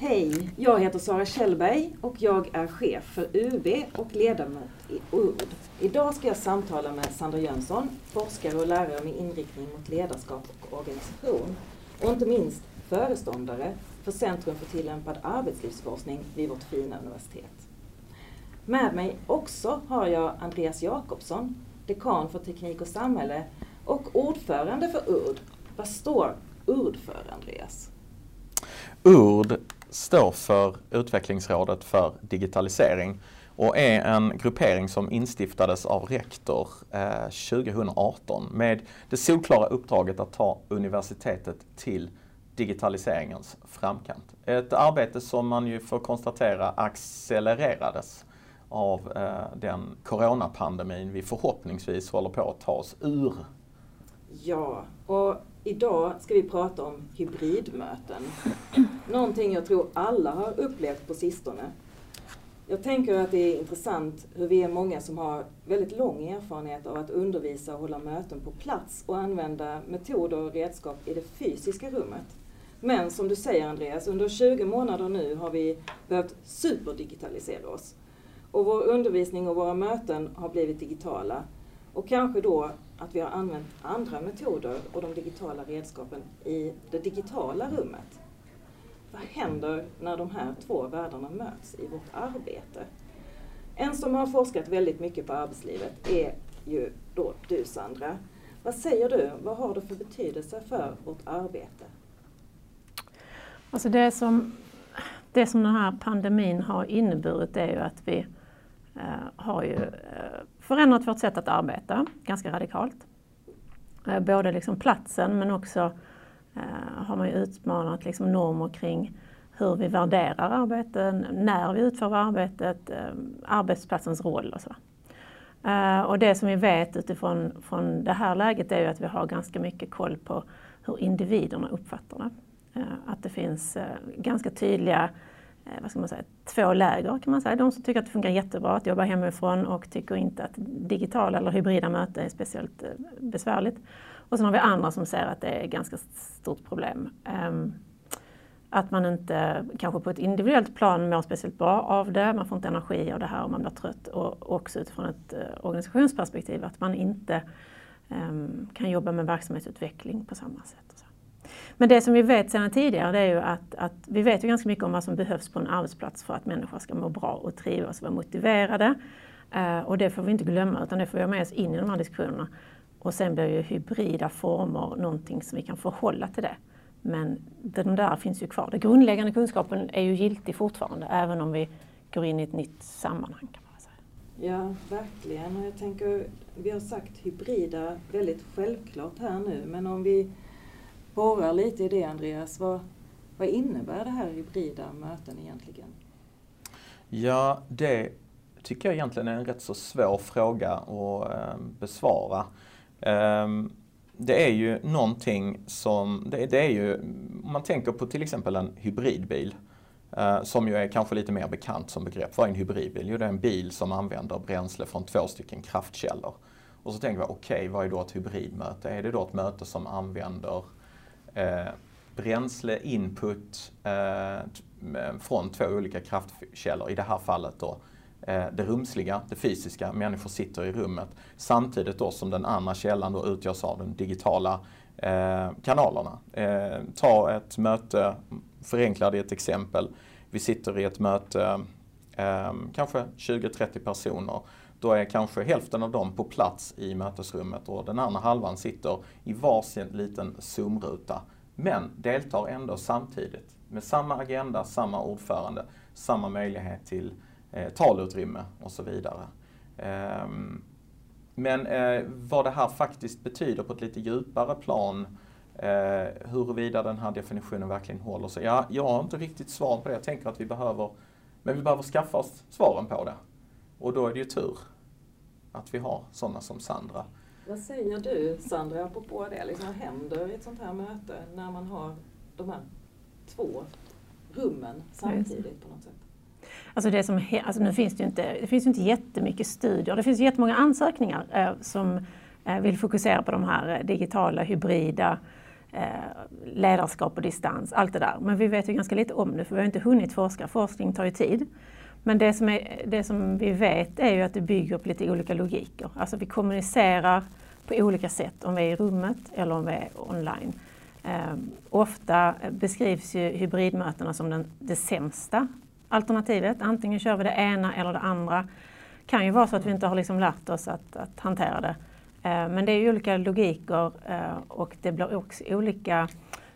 Hej, jag heter Sara Kjellberg och jag är chef för UB och ledamot i URD. Idag ska jag samtala med Sandra Jönsson, forskare och lärare med inriktning mot ledarskap och organisation. Och inte minst föreståndare för Centrum för tillämpad arbetslivsforskning vid vårt fina universitet. Med mig också har jag Andreas Jakobsson, dekan för teknik och samhälle och ordförande för URD. Vad står URD för, Andreas? URD står för Utvecklingsrådet för digitalisering och är en gruppering som instiftades av rektor eh, 2018 med det solklara uppdraget att ta universitetet till digitaliseringens framkant. Ett arbete som man ju får konstatera accelererades av eh, den coronapandemin vi förhoppningsvis håller på att ta oss ur. Ja, och idag ska vi prata om hybridmöten. Någonting jag tror alla har upplevt på sistone. Jag tänker att det är intressant hur vi är många som har väldigt lång erfarenhet av att undervisa och hålla möten på plats och använda metoder och redskap i det fysiska rummet. Men som du säger Andreas, under 20 månader nu har vi behövt superdigitalisera oss. Och vår undervisning och våra möten har blivit digitala. Och kanske då att vi har använt andra metoder och de digitala redskapen i det digitala rummet. Vad händer när de här två världarna möts i vårt arbete? En som har forskat väldigt mycket på arbetslivet är ju då du Sandra. Vad säger du? Vad har det för betydelse för vårt arbete? Alltså det som, det som den här pandemin har inneburit är ju att vi eh, har ju eh, förändrat vårt sätt att arbeta ganska radikalt. Eh, både liksom platsen men också eh, har man ju utmanat liksom normer kring hur vi värderar arbeten, när vi utför arbetet, eh, arbetsplatsens roll och så. Och det som vi vet utifrån från det här läget är ju att vi har ganska mycket koll på hur individerna uppfattar det. Att det finns ganska tydliga Eh, vad ska man säga, två läger kan man säga. De som tycker att det funkar jättebra att jobba hemifrån och tycker inte att digitala eller hybrida möten är speciellt eh, besvärligt. Och sen har vi andra som säger att det är ett ganska stort problem. Ehm, att man inte, kanske på ett individuellt plan, mår speciellt bra av det, man får inte energi av det här och man blir trött. Och också utifrån ett eh, organisationsperspektiv, att man inte ehm, kan jobba med verksamhetsutveckling på samma sätt. Men det som vi vet sedan tidigare det är ju att, att vi vet ju ganska mycket om vad som behövs på en arbetsplats för att människor ska må bra och trivas och vara motiverade. Eh, och det får vi inte glömma utan det får vi ha med oss in i de här diskussionerna. Och sen blir ju hybrida former någonting som vi kan förhålla till det. Men den där finns ju kvar. Den grundläggande kunskapen är ju giltig fortfarande även om vi går in i ett nytt sammanhang. Kan man säga. Ja, verkligen. Och jag tänker, vi har sagt hybrida väldigt självklart här nu, men om vi borrar lite i det Andreas. Vad, vad innebär det här hybrida möten egentligen? Ja, det tycker jag egentligen är en rätt så svår fråga att eh, besvara. Ehm, det är ju någonting som, det, det, är ju, om man tänker på till exempel en hybridbil, eh, som ju är kanske lite mer bekant som begrepp. Vad är en hybridbil? Jo, det är en bil som använder bränsle från två stycken kraftkällor. Och så tänker vi, okej, okay, vad är då ett hybridmöte? Är det då ett möte som använder eh, bränsleinput eh, från två olika kraftkällor. I det här fallet då eh, det rumsliga, det fysiska, människor sitter i rummet. Samtidigt då som den andra källan då utgörs av de digitala eh, kanalerna. Eh, ta ett möte, förenklar det ett exempel. Vi sitter i ett möte, eh, kanske 20-30 personer. Då är kanske hälften av dem på plats i mötesrummet och den andra halvan sitter i varsin liten Zoom-ruta. Men deltar ändå samtidigt med samma agenda, samma ordförande, samma möjlighet till eh, talutrymme och så vidare. Eh, men eh, vad det här faktiskt betyder på ett lite djupare plan, eh, huruvida den här definitionen verkligen håller sig. Ja, jag har inte riktigt svar på det. Jag tänker att vi behöver, men vi behöver skaffa oss svaren på det. Och då är det ju tur att vi har sådana som Sandra. Vad säger du Sandra, apropå det, liksom, vad händer i ett sånt här möte när man har de här två rummen samtidigt på något sätt? Alltså det som, alltså nu finns det, ju inte, det finns ju inte jättemycket studier, det finns jättemånga ansökningar eh, som eh, vill fokusera på de här digitala, hybrida eh, Eh, ledarskap och distans, allt det där. Men vi vet ju ganska lite om det för vi har inte hunnit forska. Forskning tar ju tid. Men det som, är, det som vi vet är ju att det bygger på lite olika logiker. Alltså vi kommunicerar på olika sätt om vi är i rummet eller om vi är online. Ehm, ofta beskrivs ju hybridmötena som den, det sämsta alternativet. Antingen kör vi det ena eller det andra. Det kan ju vara så att vi inte har liksom lärt oss att, att hantera det. Eh, men det är ju olika logiker eh, och det blir också olika...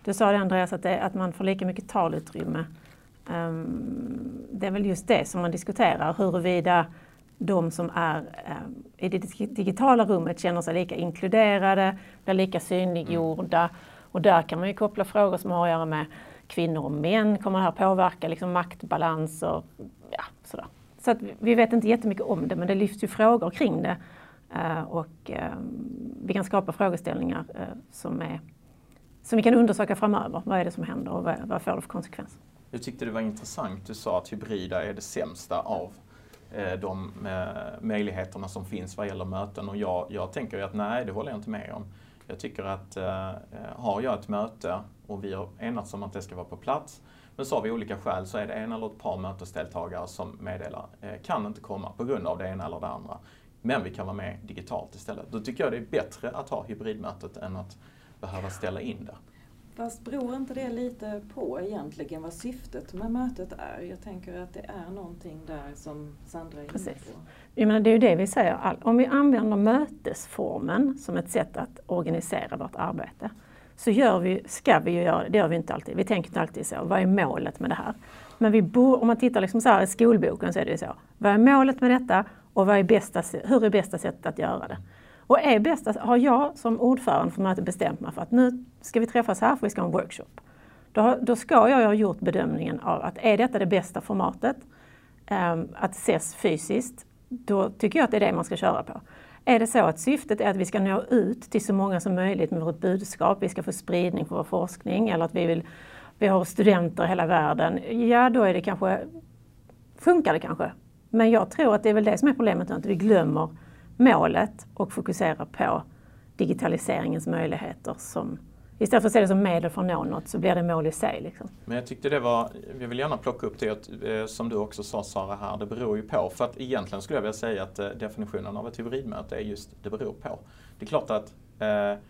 Du sa det Andreas, att, det, att man får lika mycket talutrymme. Ehm, det är väl just det som man diskuterar, huruvida de som är eh, i det digitala rummet känner sig lika inkluderade, blir lika synliggjorda. Och där kan man ju koppla frågor som har att göra med kvinnor och män. Kommer det här påverka liksom maktbalans och ja, sådär. Så att vi vet inte jättemycket om det men det lyfts ju frågor kring det. Eh, och eh, vi kan skapa frågeställningar eh, som, är, som vi kan undersöka framöver. Vad är det som händer och vad, vad får det för konsekvenser? Jag tyckte det var intressant, du sa att hybrida är det sämsta av de möjligheterna som finns vad gäller möten och jag, jag tänker att nej, det håller jag inte med om. Jag tycker att har jag ett möte och vi har enats om att det ska vara på plats. Men så av olika skäl så är det en eller ett par mötesdeltagare som meddelar eh, kan inte komma på grund av det ena eller det andra. Men vi kan vara med digitalt istället. Då tycker jag det är bättre att ha hybridmötet än att behöva ställa in det. Fast beror inte det lite på egentligen vad syftet med mötet är? Jag tänker att det är någonting där som Sandra är inne på. Jag menar, det är ju det vi säger, om vi använder mötesformen som ett sätt att organisera vårt arbete så gör vi, ska vi ju göra det, det gör vi inte alltid. Vi tänker inte alltid så, vad är målet med det här? Men vi bo, om man tittar liksom så här i skolboken så är det så, vad är målet med detta och vad är bästa, hur är bästa sättet att göra det? Och är bästa, har jag som ordförande för mötet bestämt mig för att nu ska vi träffas här för vi ska ha en workshop. Då, då ska jag ha gjort bedömningen av att är detta det bästa formatet, um, att ses fysiskt, då tycker jag att det är det man ska köra på. Är det så att syftet är att vi ska nå ut till så många som möjligt med vårt budskap, vi ska få spridning för vår forskning eller att vi vill vi har studenter i hela världen, ja då är det kanske, funkar det kanske. Men jag tror att det är väl det som är problemet, att vi glömmer målet och fokuserar på digitaliseringens möjligheter som Istället för att se det som medel för att nå något så blir det mål i sig. Liksom. Men jag tyckte det var, jag vill gärna plocka upp det eh, som du också sa Sara här, det beror ju på. För att egentligen skulle jag vilja säga att eh, definitionen av ett hybridmöte är just det beror på. Det är klart att eh,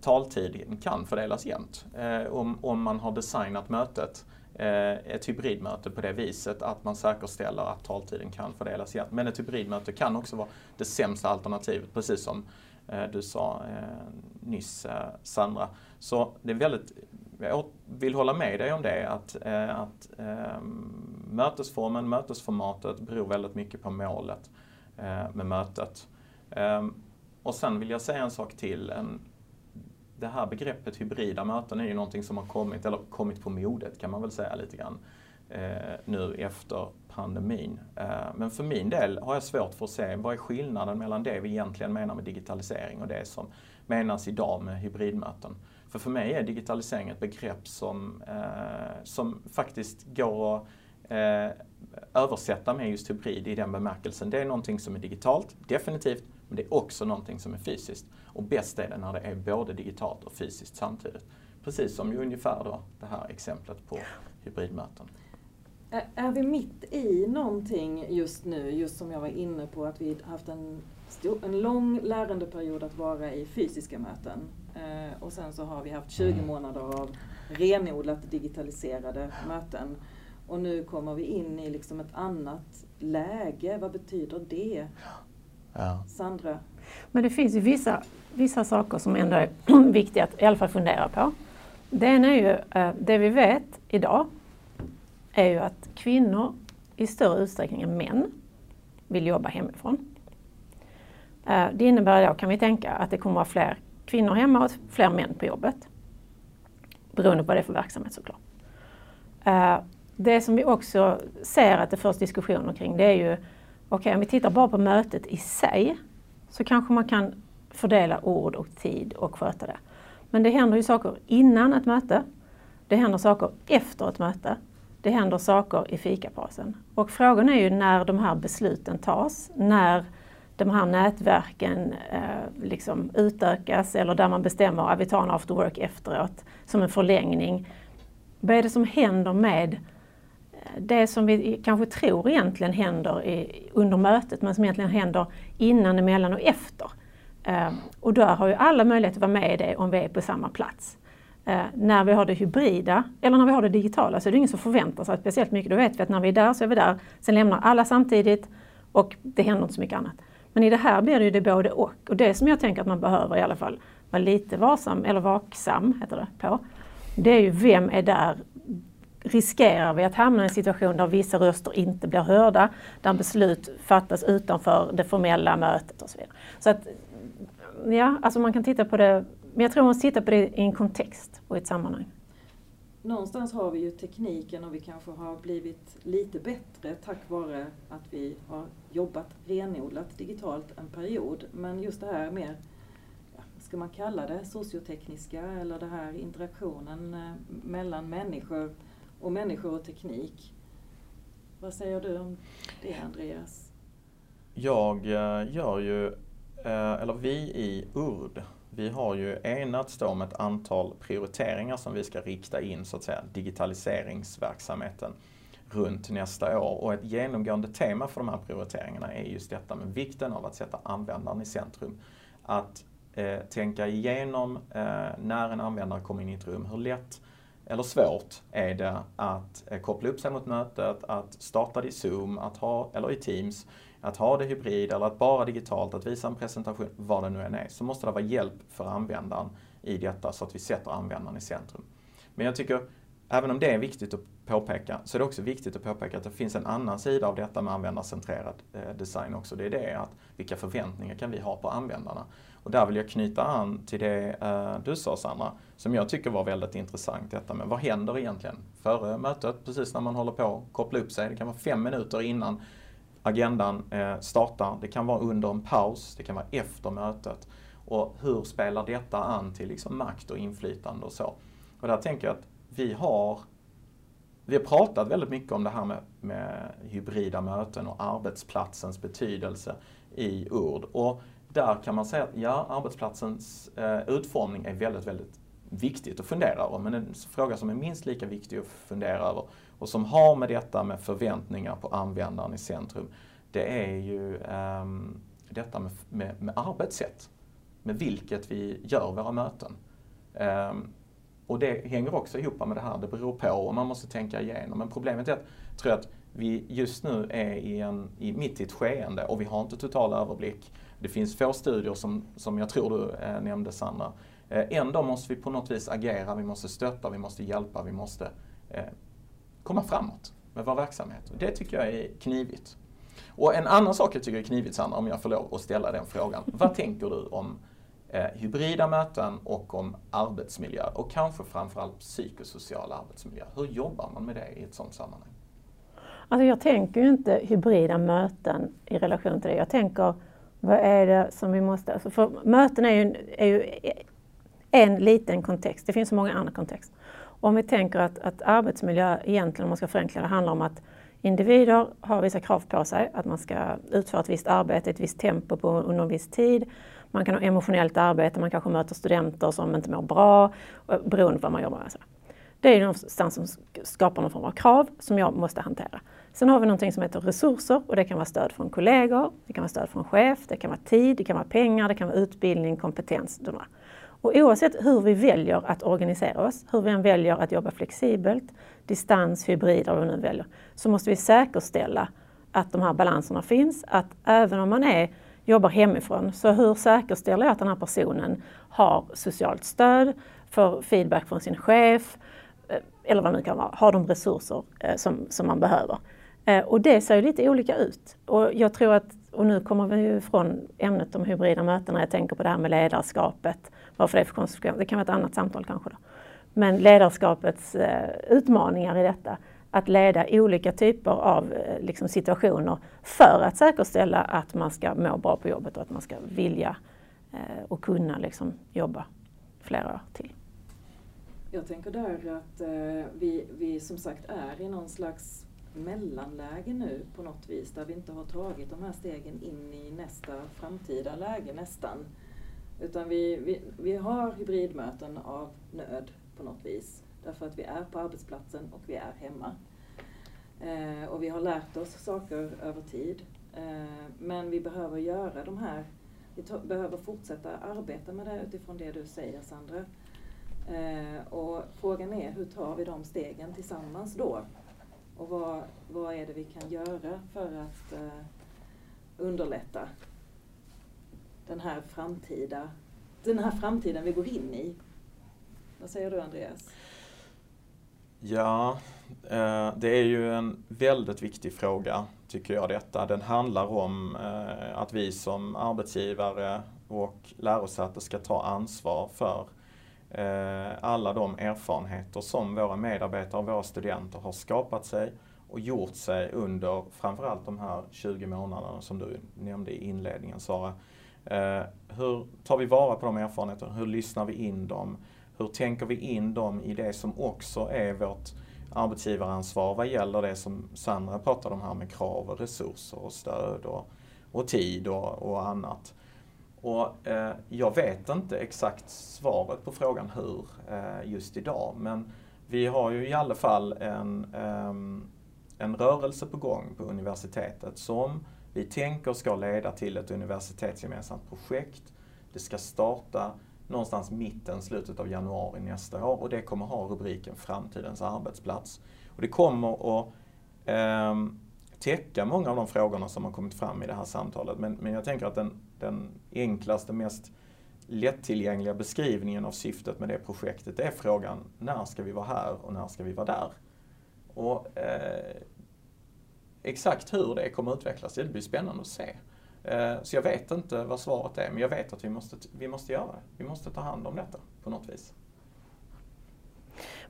taltiden kan fördelas jämnt. Eh, om, om man har designat mötet Eh, ett hybridmöte på det viset att man säkerställer att taltiden kan fördelas jämnt. Men ett hybridmöte kan också vara det sämsta alternativet, precis som eh, du sa eh, nyss Sandra. Så det är väldigt, jag vill hålla med dig om det att, att ehm, mötesformen, mötesformatet beror väldigt mycket på målet med mötet. Ehm, och sen vill jag säga en sak till. Det här begreppet hybrida möten är ju någonting som har kommit, eller kommit på modet kan man väl säga lite grann eh, nu efter pandemin. Eh, men för min del har jag svårt för att se vad är skillnaden mellan det vi egentligen menar med digitalisering och det som menas idag med hybridmöten. För för mig är digitalisering ett begrepp som, eh, som faktiskt går att eh, översätta med just hybrid i den bemärkelsen. Det är någonting som är digitalt, definitivt, men det är också någonting som är fysiskt. Och bäst är det när det är både digitalt och fysiskt samtidigt. Precis som ju ungefär då det här exemplet på hybridmöten. Är vi mitt i någonting just nu, just som jag var inne på, att vi haft en, stor, en lång lärandeperiod att vara i fysiska möten. Eh, och sen så har vi haft 20 mm. månader av renodlat digitaliserade möten. Och nu kommer vi in i liksom ett annat läge. Vad betyder det? Ja. Sandra? Men det finns ju vissa, vissa saker som ändå är viktiga att i alla fall fundera på. Det ena är ju eh, det vi vet idag är ju att kvinnor i större utsträckning än män vill jobba hemifrån. Eh, det innebär då, kan vi tänka, att det kommer att vara fler kvinnor hemma och fler män på jobbet. Beroende på vad det är för verksamhet såklart. Eh, det som vi också ser att det förs diskussioner kring det är ju, okay, om vi tittar bara på mötet i sig så kanske man kan fördela ord och tid och sköta det. Men det händer ju saker innan ett möte. Det händer saker efter ett möte det händer saker i fikapausen. Och frågan är ju när de här besluten tas, när de här nätverken eh, liksom utökas eller där man bestämmer att vi tar en after work efteråt som en förlängning. Vad är det som händer med det som vi kanske tror egentligen händer i, under mötet men som egentligen händer innan, emellan och efter. Eh, och där har ju alla möjlighet att vara med i det om vi är på samma plats. Eh, när vi har det hybrida eller när vi har det digitala så är det ingen som förväntar sig speciellt mycket. Då vet vi att när vi är där så är vi där. Sen lämnar alla samtidigt och det händer inte så mycket annat. Men i det här blir det ju det både och. Och det som jag tänker att man behöver i alla fall vara lite varsam, eller vaksam heter det på, det är ju vem är där riskerar vi att hamna i en situation där vissa röster inte blir hörda, där beslut fattas utanför det formella mötet och så vidare. Så att, ja, alltså man kan titta på det, men jag tror man måste titta på det i en kontext och i ett sammanhang. Någonstans har vi ju tekniken och vi kanske har blivit lite bättre tack vare att vi har jobbat renodlat digitalt en period. Men just det här mer, ska man kalla det sociotekniska eller det här interaktionen eh, mellan människor och människor och teknik. Vad säger du om det Andreas? Jag eh, gör ju, eh, eller vi i URD, vi har ju enats om ett antal prioriteringar som vi ska rikta in så att säga digitaliseringsverksamheten runt nästa år. Och ett genomgående tema för de här prioriteringarna är just detta med vikten av att sätta användaren i centrum. Att eh, tänka igenom eh, när en användare kommer in i ett rum, hur lätt eller svårt är det att eh, koppla upp sig mot mötet, att starta det i Zoom, att ha, eller i Teams, att ha det hybrid eller att bara digitalt, att visa en presentation, vad det nu än är, så måste det vara hjälp för användaren i detta så att vi sätter användaren i centrum. Men jag tycker, även om det är viktigt att påpeka, så är det också viktigt att påpeka att det finns en annan sida av detta med användarcentrerad eh, design också. Det är det att vilka förväntningar kan vi ha på användarna? Och där vill jag knyta an till det eh, du sa Sandra, som jag tycker var väldigt intressant. Detta med vad händer egentligen före mötet, precis när man håller på att koppla upp sig. Det kan vara fem minuter innan agendan eh, startar. Det kan vara under en paus, det kan vara efter mötet. Och hur spelar detta an till liksom makt och inflytande och så? Och där tänker jag att vi har vi har pratat väldigt mycket om det här med, med hybrida möten och arbetsplatsens betydelse i ord. Och där kan man säga att ja, arbetsplatsens eh, utformning är väldigt, väldigt viktigt att fundera över. Men en fråga som är minst lika viktig att fundera över och som har med detta med förväntningar på användaren i centrum, det är ju eh, detta med, med, med, arbetssätt. Med vilket vi gör våra möten. Eh, och det hänger också ihop med det här, det beror på och man måste tänka igenom. Men problemet är att, tror jag, att vi just nu är i en, i, mitt i ett skeende och vi har inte total överblick. Det finns få studier som, som jag tror du eh, nämnde Sandra. Eh, ändå måste vi på något vis agera, vi måste stötta, vi måste hjälpa, vi måste eh, komma framåt med vår verksamhet. Det tycker jag är knivigt. Och en annan sak jag tycker är knivigt Sandra, om jag får lov att ställa den frågan. Vad tänker du om eh, hybrida möten och om arbetsmiljö och kanske framförallt psykosocial arbetsmiljö? Hur jobbar man med det i ett sådant sammanhang? Alltså jag tänker ju inte hybrida möten i relation till det. Jag tänker vad är det som vi måste... Alltså för möten är ju, är ju en liten kontext, det finns så många andra kontexter. Om vi tänker att, att arbetsmiljö egentligen, om man ska förenkla det, handlar om att individer har vissa krav på sig, att man ska utföra ett visst arbete, ett visst tempo på, under en viss tid. Man kan ha emotionellt arbete, man kanske möter studenter som inte mår bra, eh, beroende på vad man jobbar med. Det är någonstans som skapar någon form av krav som jag måste hantera. Sen har vi någonting som heter resurser och det kan vara stöd från kollegor, det kan vara stöd från chef, det kan vara tid, det kan vara pengar, det kan vara utbildning, kompetens. Och oavsett hur vi väljer att organisera oss, hur vi än väljer att jobba flexibelt, distans, hybrid eller vad vi nu väljer, så måste vi säkerställa att de här balanserna finns. Att även om man är, jobbar hemifrån, så hur säkerställer jag att den här personen har socialt stöd, får feedback från sin chef, eh, eller vad det nu kan vara, har de resurser eh, som, som man behöver. Eh, och det ser ju lite olika ut. Och jag tror att, och nu kommer vi ju från ämnet om hybrida möten när jag tänker på det här med ledarskapet. Varför det är för konsekvenser, det kan vara ett annat samtal kanske. Då. Men ledarskapets utmaningar i detta, att leda olika typer av eh, liksom, situationer för att säkerställa att man ska må bra på jobbet och att man ska vilja eh, och kunna liksom, jobba flera år till. Jag tänker där att eh, vi, vi som sagt är i någon slags mellanläge nu på något vis där vi inte har tagit de här stegen in i nästa framtida läge nästan. Utan vi, vi, vi har hybridmöten av nöd på något vis. Därför att vi är på arbetsplatsen och vi är hemma. Eh, och vi har lärt oss saker över tid. Eh, men vi behöver göra de här, vi behöver fortsätta arbeta med det utifrån det du säger Sandra. Eh, och frågan är hur tar vi de stegen tillsammans då? Och vad, vad är det vi kan göra för att eh, underlätta den här, framtida, den här framtiden vi går in i? Vad säger du Andreas? Ja, eh, det är ju en väldigt viktig fråga tycker jag detta. Den handlar om eh, att vi som arbetsgivare och lärosäte ska ta ansvar för eh, alla de erfarenheter som våra medarbetare och våra studenter har skapat sig och gjort sig under framförallt de här 20 månaderna som du nämnde i inledningen Sara. Hur tar vi vara på de erfarenheterna? Hur lyssnar vi in dem? Hur tänker vi in dem i det som också är vårt arbetsgivaransvar vad gäller det som Sandra pratade om här med krav och resurser och stöd och, och tid och, och annat. Och, eh, jag vet inte exakt svaret på frågan hur eh, just idag men vi har ju i alla fall en, eh, en rörelse på gång på universitetet som vi tänker ska leda till ett universitetsgemensamt projekt. Det ska starta någonstans mitten, slutet av januari nästa år och det kommer ha rubriken Framtidens arbetsplats. Och det kommer att eh, täcka många av de frågorna som har kommit fram i det här samtalet. Men, men jag tänker att den, den enklaste, mest lättillgängliga beskrivningen av syftet med det projektet är frågan när ska vi vara här och när ska vi vara där? Och eh, Exakt hur det kommer utvecklas, det blir spännande att se. Eh, så jag vet inte vad svaret är, men jag vet att vi måste, vi måste göra det. Vi måste ta hand om detta på något vis.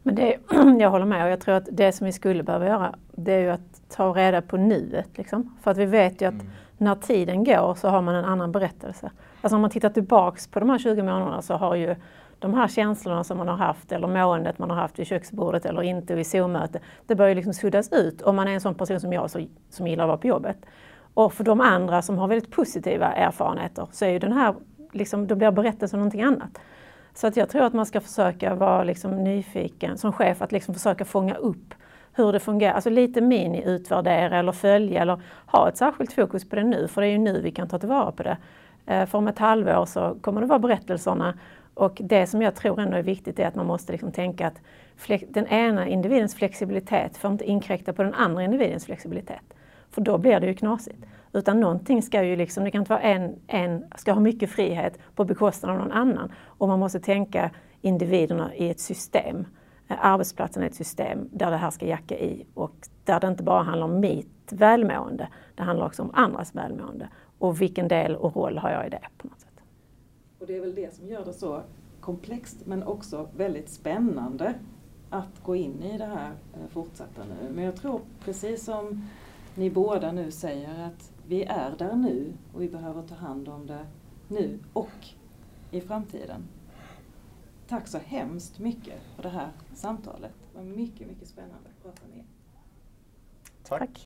Men det, jag håller med och jag tror att det som vi skulle behöva göra det är ju att ta reda på nuet. Liksom. För att vi vet ju att mm. när tiden går så har man en annan berättelse. Alltså om man tittar tillbaks på de här 20 månaderna så har ju de här känslorna som man har haft eller måendet man har haft vid köksbordet eller inte vid Zoom-möte, det börjar liksom suddas ut om man är en sån person som jag som gillar att vara på jobbet. Och för de andra som har väldigt positiva erfarenheter så är ju den här, liksom, då blir berättelsen någonting annat. Så att jag tror att man ska försöka vara liksom nyfiken som chef, att liksom försöka fånga upp hur det fungerar. Alltså lite mini-utvärdera eller följa eller ha ett särskilt fokus på det nu, för det är ju nu vi kan ta tillvara på det. Eh, för om ett halvår så kommer det vara berättelserna och det som jag tror ändå är viktigt är att man måste liksom tänka att den ena individens flexibilitet får inte inkräkta på den andra individens flexibilitet. För då blir det ju knasigt. Utan någonting ska ju liksom, det kan inte vara en, en ska ha mycket frihet på bekostnad av någon annan. Och man måste tänka individerna i ett system. Eh, arbetsplatsen är ett system där det här ska jacka i och där det inte bara handlar om mitt välmående, det handlar också om andras välmående. Och vilken del och roll har jag i det på något sätt. Och det är väl det som gör det så komplext men också väldigt spännande att gå in i det här eh, fortsatta nu. Men jag tror precis som ni båda nu säger att vi är där nu och vi behöver ta hand om det nu och i framtiden. Tack så hemskt mycket för det här samtalet. Det var mycket, mycket spännande att prata med er. Tack.